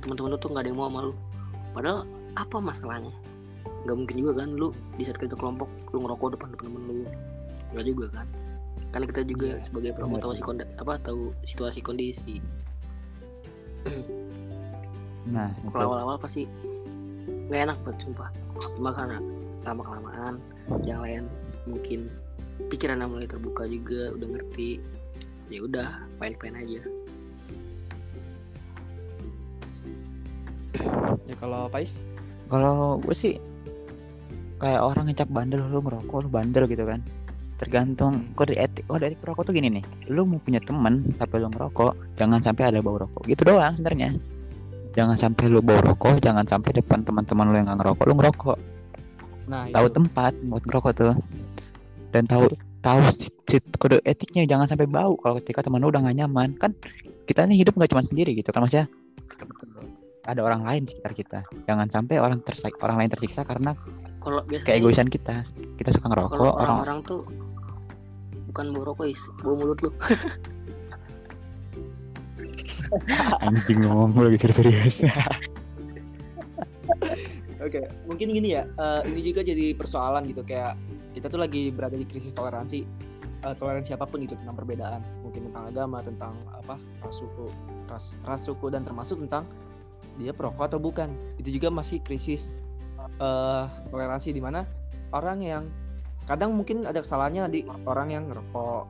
teman-teman lu tuh nggak ada yang mau sama lu. Padahal apa masalahnya? Nggak mungkin juga kan lu di saat kita kelompok lu ngerokok depan depan temen lu. Nggak juga kan? Karena kita juga Iya, sebagai benar. tahu si konda- apa tahu situasi kondisi. Nah kalau awal-awal pasti nggak enak buat sumpah. Cuma karena lama kelamaan yang lain mungkin pikirannya mulai terbuka juga udah ngerti. Ya udah fine fine aja. Ya kalau Faiz? Kalau gue sih kayak orang ngecap bandel lu ngerokok lu bandel gitu kan. Tergantung kode etik kode etik perokok tuh gini nih. Lu mau punya temen tapi lu ngerokok jangan sampai ada bau rokok. Gitu doang sebenarnya. Jangan sampai lu bau rokok jangan sampai depan teman-teman lu yang nggak ngerokok lu ngerokok nah tahu itu. tempat buat ngerokok tuh. Dan tahu tahu kode etiknya jangan sampai bau kalau ketika teman lu udah gak nyaman. Kan kita nih hidup nggak cuma sendiri gitu kan maksudnya ada orang lain di sekitar kita. Jangan sampai orang tersak orang lain tersiksa karena kalau biasanya keegoisan kita. Kita suka ngerokok orang orang-orang tuh bukan bau rokok is bau mulut lu. Anjing ngomong lu lagi serius Oke, mungkin gini ya. eh, ini juga jadi persoalan gitu kayak kita tuh lagi berada di krisis toleransi, eh, toleransi apa pun gitu tentang perbedaan, mungkin tentang agama, tentang apa ras suku, ras, ras suku dan termasuk tentang dia perokok atau bukan. Itu juga masih krisis eh toleransi di mana orang yang kadang mungkin ada kesalahannya di orang yang ngerokok,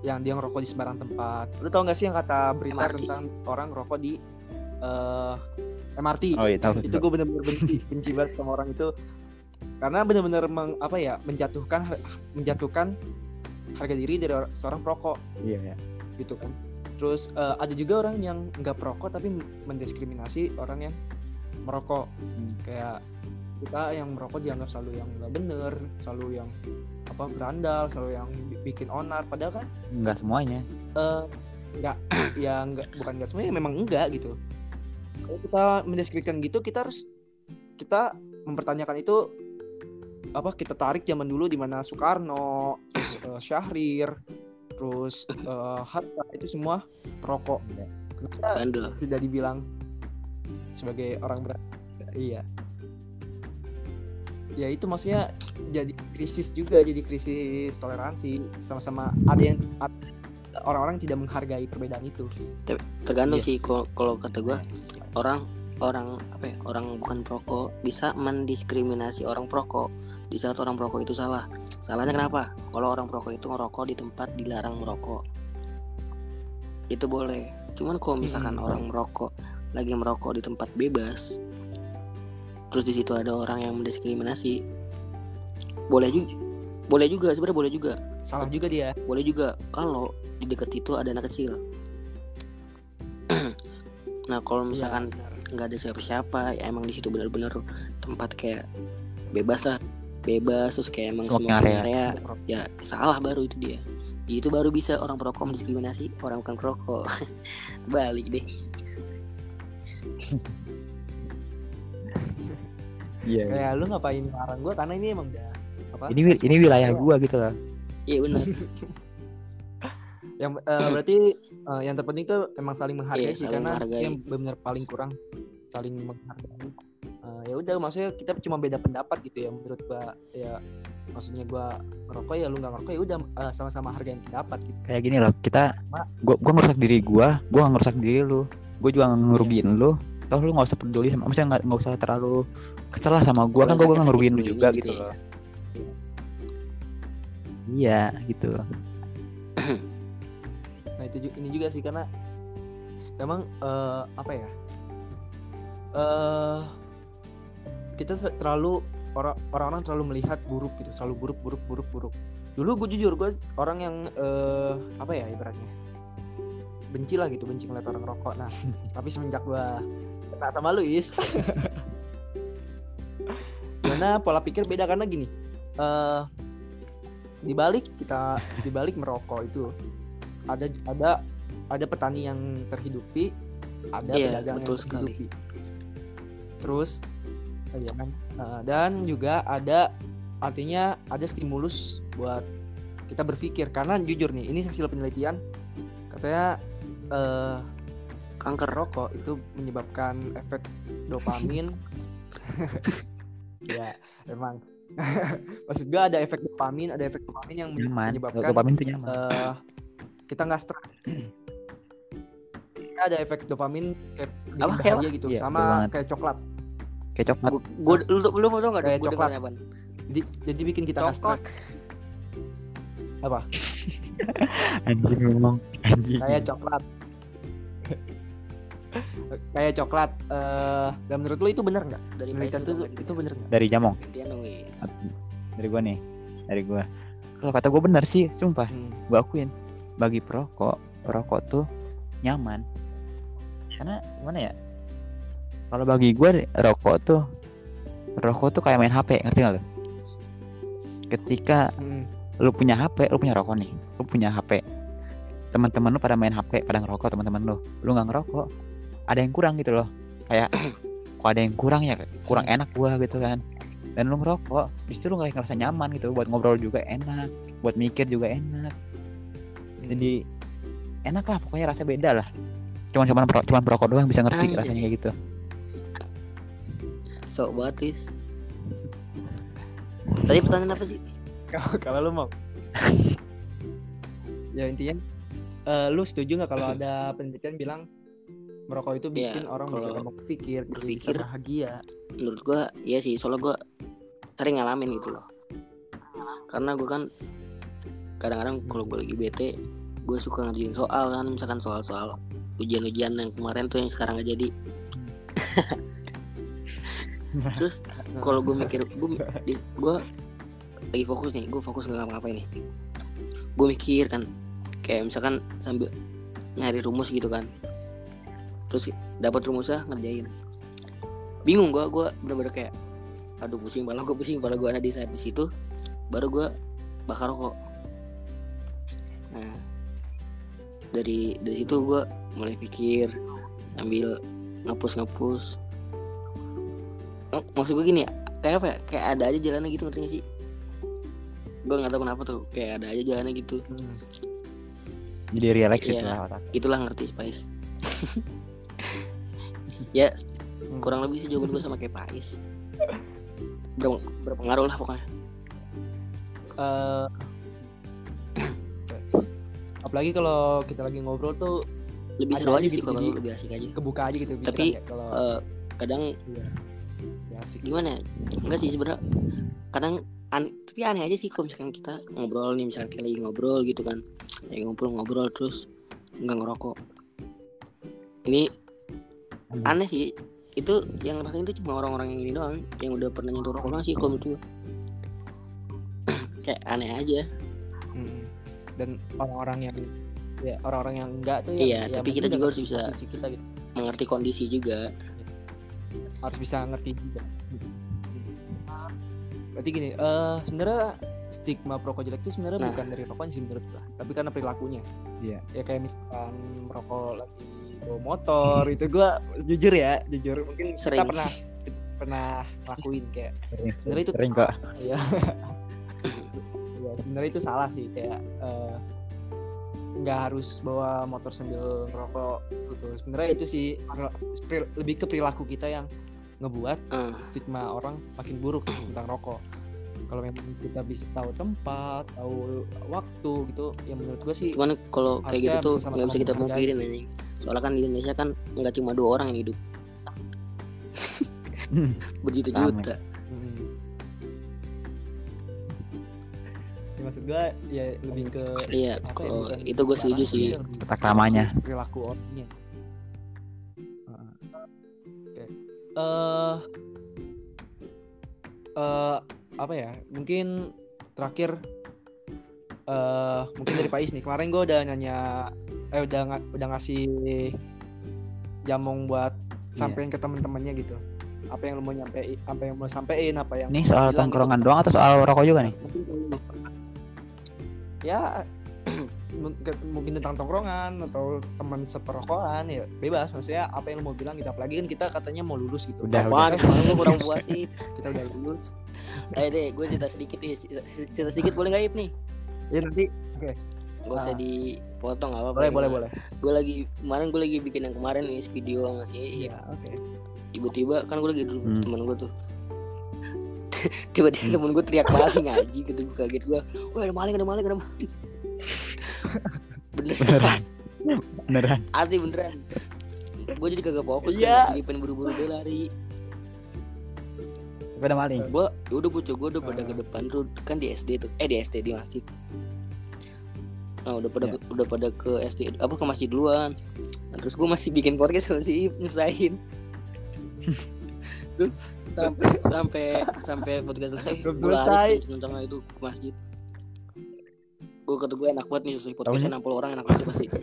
yang dia ngerokok di sembarang tempat. Lu tau gak sih yang kata berita MRT. tentang orang ngerokok di eh MRT? oh iya tahu. Itu gue bener-bener benci benci banget sama orang itu. Karena bener-bener meng, apa ya menjatuhkan menjatuhkan harga diri dari or- seorang perokok. Iya ya gitu kan. Terus eh, ada juga orang yang nggak perokok tapi mendiskriminasi orang yang merokok. Hmm. kayak kita yang merokok dianggap selalu yang nggak bener selalu yang apa berandal selalu yang bi- bikin onar. Padahal kan nggak semuanya. Eh nggak ya nggak bukan nggak semuanya memang enggak gitu kalau kita mendeskripsikan gitu kita harus kita mempertanyakan itu apa kita tarik zaman dulu di mana Soekarno terus eh, Syahrir terus eh, Hatta itu semua perokok. Kenapa bandel. tidak dibilang sebagai orang ber iya. Ya itu maksudnya jadi krisis juga jadi krisis toleransi. Sama-sama ada yang orang-orang tidak menghargai perbedaan itu. Tergantung Yes. sih kalau kalau kata gue orang orang apa ya orang bukan perokok bisa mendiskriminasi orang perokok. Di saat orang perokok itu salah. Salahnya kenapa? Kalau orang perokok itu ngerokok di tempat dilarang merokok. Itu boleh. Cuman kalau misalkan Hmm. orang merokok lagi merokok di tempat bebas terus di situ ada orang yang mendiskriminasi boleh juga boleh juga sebenarnya boleh juga. Salah juga dia. Boleh juga kalau di dekat itu ada anak kecil nah kalau misalkan Iya, benar. nggak ada siapa-siapa ya emang di situ benar-benar tempat kayak bebas lah bebas terus kayak emang smoking area. area ya salah baru itu dia Di itu baru bisa orang perokok mendiskriminasi orang bukan perokok balik deh Iya. kayak lu ngapain larang gue karena ini emang udah apa Ini ini wilayah gua gitu loh. iya benar yang eh, berarti eh, yang terpenting tuh emang saling menghargai Iya, sih saling karena menghargai. yang benar paling kurang saling menghargai Eh, ya udah maksudnya kita cuma beda pendapat gitu ya menurut gua ya maksudnya gua ngerokok ya lu nggak ngerokok ya udah eh, sama-sama hargain pendapat gitu Kayak gini loh, kita Ma- gua gua ngerusak diri gua, gua nggak ngerusak diri lu. Gua juga nggak ngerugiin lu. Toh lu nggak usah peduli sama maksudnya nggak nggak usah terlalu kesel lah sama gua kan gua nggak ngerugiin lu juga gitu ya. loh. Iya, gitu. Nah itu ini juga sih karena emang eh, apa ya? Eh kita terlalu orang orang-orang terlalu melihat buruk gitu selalu buruk buruk buruk buruk. Dulu gue jujur gue orang yang eh, apa ya ibaratnya? Benci lah gitu benci ngeliat orang rokok nah tapi semenjak gue kena sama lu is karena pola pikir beda karena gini eh dibalik kita dibalik merokok itu ada ada ada petani yang terhidupi ada Iya, pedagang betul yang sekali. terhidupi terus eh, ya kan Eh, dan juga ada artinya ada stimulus buat kita berpikir karena jujur nih ini hasil penelitian katanya eh kanker rokok itu menyebabkan efek dopamin ya emang maksud gua ada efek dopamin ada efek dopamin yang Nyaman. menyebabkan Dopamin tuh nyaman. eh, kita nggak stres Kita ada efek dopamin kayak Apa, kayak bahagia gitu Iya, sama kayak coklat Kayak coklat. Gua, gua, lu lu mau tau gak? Kayak Gue coklat. jadi, jadi bikin kita nggak stres apa Anjing ngomong. Anjing. kayak coklat kayak coklat eh dan menurut lu itu bener nggak Dari penelitian itu itu bener nggak Dari Jamong. Dari gua nih. Dari gua. Kalau kata gua benar sih, sumpah. Hmm. Gua akuin. Bagi perokok, perokok tuh nyaman. Karena gimana ya? Kalau bagi gua rokok tuh rokok tuh kayak main HP, ngerti gak lo? Ketika Hmm. lu punya HP, lu punya rokok nih, lu punya HP. Teman-teman lu pada main HP, pada ngerokok teman-teman lu. Lu nggak ngerokok, ada yang kurang gitu loh. Kayak kok ada yang kurang ya, kurang enak gua gitu kan. Dan lu ngerokok, di situ lu nggak ngerasa nyaman gitu, buat ngobrol juga enak, buat mikir juga enak. Jadi enak lah, pokoknya rasa beda lah. Cuman cuman perokok, cuman perokok doang bisa ngerti Anjay. rasanya kayak gitu. Sok banget, Lis. Tadi pertanyaan apa sih? kalau kalau lu mau ya intinya eh, lu setuju nggak kalau ada penelitian bilang merokok itu Ya, bikin orang bisa berpikir, jadi bisa berpikir, bahagia. Menurut gua iya sih, soalnya gua sering ngalamin gitu loh. Karena gua kan kadang-kadang kalau gua lagi bete, gue suka ngerjain soal kan, misalkan soal-soal ujian-ujian yang kemarin tuh yang sekarang gak jadi. Terus kalau gue mikir gue gue lagi fokus nih gue fokus nggak ngapa-ngapain nih. Gue mikir kan kayak misalkan sambil nyari rumus gitu kan. Terus dapat rumusnya ngerjain. Bingung gue gue bener-bener kayak aduh pusing malah gue pusing kepala gue ada di saat di situ baru gue bakar rokok dari dari situ gue mulai pikir sambil ngapus ngapus maksud gue gini ya kayak apa ya? Kayak ada aja jalannya gitu ngerti gak sih? Gue nggak tahu kenapa tuh kayak ada aja jalannya gitu. Hmm. Jadi relax gitu Iya. lah itulah ngerti Spice. Ya Hmm. kurang lebih sih jawaban gue sama kayak Pais. Ber- berpengaruh lah pokoknya. Eh apalagi kalau kita lagi ngobrol tuh lebih seru aja aja sih gitu, kalau lebih asik aja. kebuka aja gitu Tapi, ya, kalau Eh, kadang iya, ya asik. gimana ya? enggak sih sebenarnya. Kadang an- tapi aneh aja sih kalau misalkan kita ngobrol nih misalkan kita lagi ngobrol gitu kan. Lagi ngobrol-ngobrol terus nggak ngerokok. Ini aneh sih. Itu yang ngerasain itu cuma orang-orang yang ini doang yang udah pernah nyentuh rokok doang sih kalau menurut gue kayak aneh aja. Mm. Dan orang-orang yang ya orang-orang yang enggak tuh yang, Iya, ya tapi kita juga harus bisa- kita gitu mengerti kondisi juga harus bisa ngerti juga berarti gini eh sebenarnya stigma perokok jelek itu sebenarnya Nah. bukan dari rokoknya sih menurut gua tapi karena perilakunya Iya. ya kayak misalkan merokok lagi bawa motor itu gua jujur ya jujur mungkin Sering. kita pernah pernah ngelakuin kayak Sering, Sebenarnya itu- sering kok. ya ya sebenarnya itu salah sih kayak eh, nggak harus bawa motor sambil ngerokok gitu. Sebenarnya itu sih lebih ke perilaku kita yang ngebuat Eh, stigma orang makin buruk tentang rokok. Kalau memang kita bisa tahu tempat tahu waktu gitu ya menurut gua sih cuman kalau kayak gitu tuh nggak bisa kita pungkirin anjing. soalnya kan di Indonesia kan nggak cuma dua orang yang hidup. Begitu Rame. juta maksud gua ya lebih ke iya apa ya, bukan itu gue setuju sih tapi lebih Tata keramanya. perilaku orangnya. Heeh. Oke. Eh eh apa ya? Mungkin terakhir eh mungkin dari Pak Is nih. Kemarin gue udah nanya eh udah nga- udah ngasih jamong buat sampein ke teman-temannya gitu. Apa yang lu mau nyampein, apa yang mau sampein, apa yang Ini soal bilang tongkrongan doang atau soal rokok juga nih? mungkin ya mungkin, tentang tongkrongan atau teman seperokokan ya bebas. Maksudnya apa yang lu mau bilang gitu. Apalagi kan kita katanya mau lulus gitu. Udah, Apaan? udah. Kemarin gue kurang puas sih. Kita udah lulus. Ayo deh gue cerita sedikit nih. Cerita, sedikit boleh nggak Ip nih? Ya nanti. Gak usah Ah. dipotong gak apa-apa boleh boleh boleh. Gue lagi Kemarin gue lagi bikin yang kemarin nih video sama si Ip. Iya oke. Tiba-tiba kan gue lagi duduk Hmm. temen gue tuh Tiba-tiba temen gue teriak maling ngaji gitu Gue kaget gue Wah ada maling ada maling ada maling Beneran Beneran. Beneran. Asli beneran Gue jadi kagak fokus Iya. Jadi pengen buru-buru dia lari Sepeda maling. gue udah bocah gue udah pada ke depan tuh kan di SD tuh eh di SD di masjid nah udah pada Ya. udah pada ke SD apa ke masjid duluan nah, terus gue masih bikin podcast sama si Ip nyusahin tuh sampai sampai sampai podcast selesai gue selesai. lari kenceng itu ke masjid. Gue kata gue enak banget nih selesai podcastnya 60 orang enak banget pasti.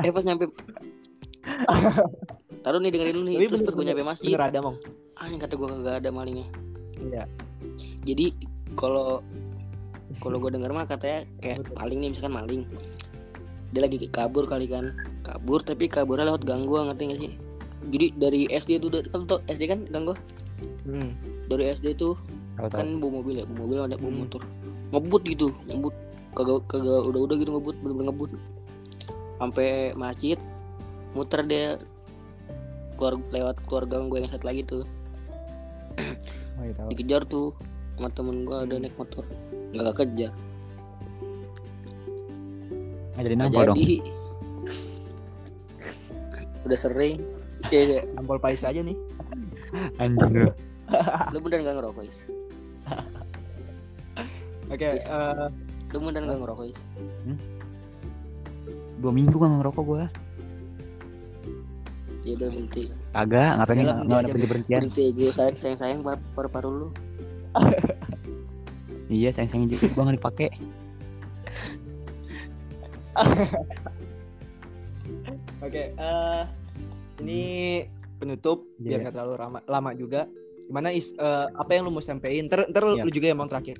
Eh pas nyampe taruh nih dengerin dulu nih terus pas gue nyampe masjid. Bener ada mong ah yang kata gue kagak ada malingnya. Iya. Jadi kalau kalau gue denger mah katanya kayak maling nih misalkan maling. Dia lagi kabur kali kan. Kabur tapi kaburnya lewat gang gua ngerti gak sih jadi dari SD tuh kan tuh SD kan gang gua? Hmm. dari SD tuh tahu. kan bawa mobil ya bawa mobil ada bawa Hmm. motor. Ngebut gitu ngebut. Kagak kagak udah udah gitu ngebut bener-bener ngebut. Sampai masjid muter dia. Keluar lewat keluarga gue yang satu lagi tuh. Oh, iya, dikejar tuh sama temen gue ada Hmm. naik motor. Nggak kejar. Nggak jadi nampol dong. jadi. Udah sering ya, ya. nampol pais aja nih Anjing lu. lu bener nggak ngerokok is oke Yes. eh, lu bener nggak ngerokok is Dua minggu gak ngerokok gua. ya udah berhenti Kagak, ngapain nggak ada berhenti berhentian. berhenti gue sayang sayang sayang par paru paru lu Iya, sayang sayang juga gua nggak dipakai. oke eh, ini penutup biar Iya. nggak terlalu lama, lama juga gimana is eh, apa yang lu mau sampein ntar, ntar Iya. lu juga yang mau terakhir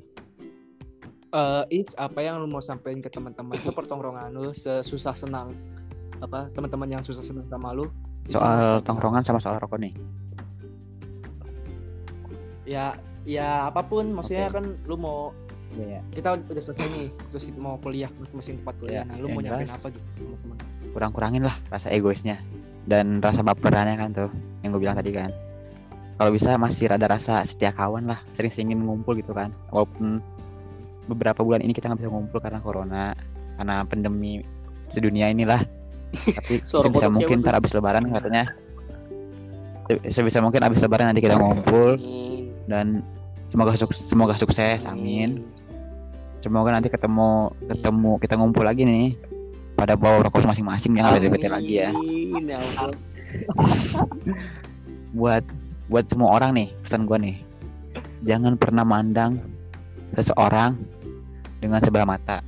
eh Is, apa yang lu mau sampein ke teman-teman sepertongkrongan lu sesusah senang apa teman-teman yang susah senang sama lu Soal tongkrongan sama soal rokok nih. ya ya apa pun maksudnya Oke. kan lu mau Iya. kita udah selesai nih terus kita mau kuliah masing tempat kuliah Ya, nah lu yang mau nyampein apa gitu Kurang-kurangin lah rasa egoisnya dan rasa baperannya kan tuh yang gue bilang tadi kan. kalau bisa masih rada rasa setia kawan lah sering-seringin ngumpul gitu kan. Walaupun beberapa bulan ini kita nggak bisa ngumpul karena corona karena pandemi sedunia inilah. Tapi sebisa mungkin ntar abis lebaran katanya. Se- sebisa mungkin abis lebaran nanti kita ngumpul. Dan semoga sukses semoga sukses amin. Semoga nanti ketemu ketemu kita ngumpul lagi nih pada bawa rokok masing-masing yang ada di lagi ya. Ya buat buat semua orang nih pesan gua nih. Jangan pernah mandang seseorang dengan sebelah mata.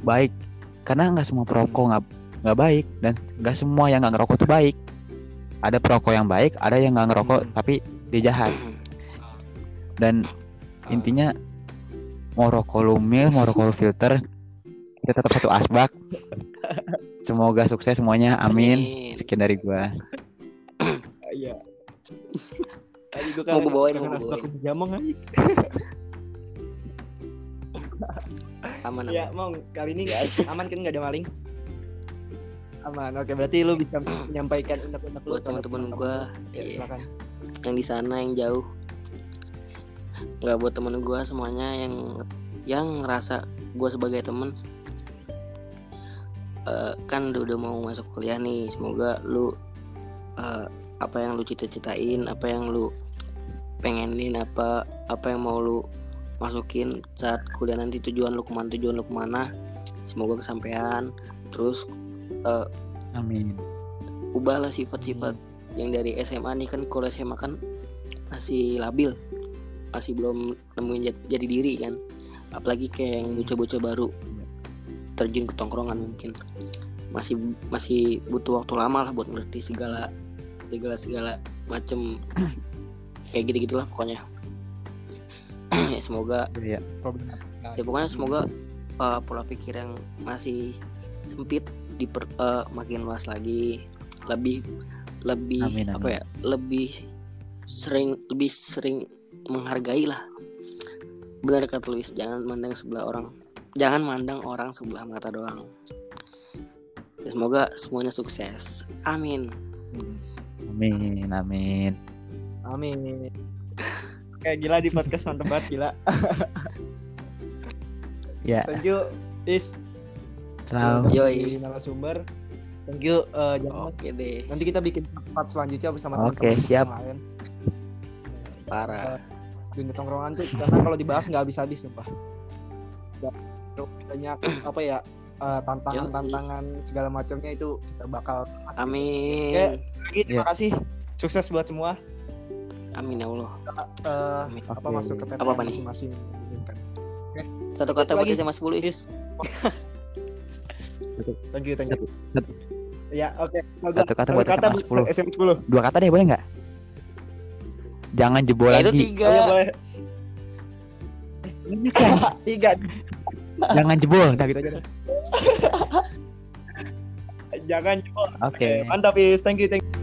Baik karena nggak semua perokok nggak nggak baik dan nggak semua yang nggak ngerokok tuh baik. Ada perokok yang baik ada yang nggak ngerokok tapi dia jahat. Dan intinya mau rokok lu mil mau rokok filter kita tetap satu asbak semoga sukses semuanya amin sekian dari gua Iya. Tadi gue Mau gua bawain, mau gua asbak bawain. jamong aja. aman aman Ya, mau kali ini aman kan nggak ada maling? Aman. Oke, berarti lu bisa menyampaikan unek-unek lu buat teman-teman gua Ya, iya, silakan. yang di sana yang jauh nggak buat temen gua semuanya yang yang ngerasa gua sebagai temen eh, kan udah, udah mau masuk kuliah nih semoga lu eh, apa yang lu cita-citain apa yang lu pengenin apa apa yang mau lu masukin saat kuliah nanti tujuan lu ke mana tujuan lu ke mana semoga kesampaian. Terus amin. ubahlah sifat-sifat yang dari SMA nih kan kalau SMA kan masih labil masih belum nemuin jati diri kan. Apalagi kayak yang bocah-bocah baru terjun ke tongkrongan mungkin. Masih masih butuh waktu lama lah buat ngerti segala segala segala macem. Kayak gitu gitulah pokoknya. Ya semoga ya ya pokoknya semoga uh, pola pikir yang masih sempit diper, uh, makin luas lagi. Lebih lebih Amin, amin. apa ya lebih sering lebih sering menghargai lah benar kata Luis jangan mandang sebelah orang jangan mandang orang sebelah mata doang Ya, semoga semuanya sukses amin amin amin Amin. Kayak gila di podcast mantep banget gila. ya Thank you Is selalu Yoi. narasumber. Thank you eh, jangan oke deh nanti kita bikin part selanjutnya bersama Oke, teman-teman siap. lain. parah Dunia tongkrongan tuh karena kalau dibahas nggak habis-habis sumpah. Dan banyak apa ya eh, tantangan-tantangan segala macamnya itu kita bakal bahas. amin Oke. Lagi terima Ya. kasih. Sukses buat semua. amin ya Allah Eh, Amin. apa Oke. masuk ke PTN Apa, masing-masing. Inginkan. satu kata buat 10 is Is. thank you, thank you. Satu- satu- Ya, oke. Satu kata buat SMA 10. SMA 10. dua kata deh boleh nggak jangan jebol Ya, itu lagi tiga Oh, ya, boleh. Ya. Tiga. Jangan jebol udah gitu aja dah. Jangan jebol. oke Mantap, Is. Thank you, thank you.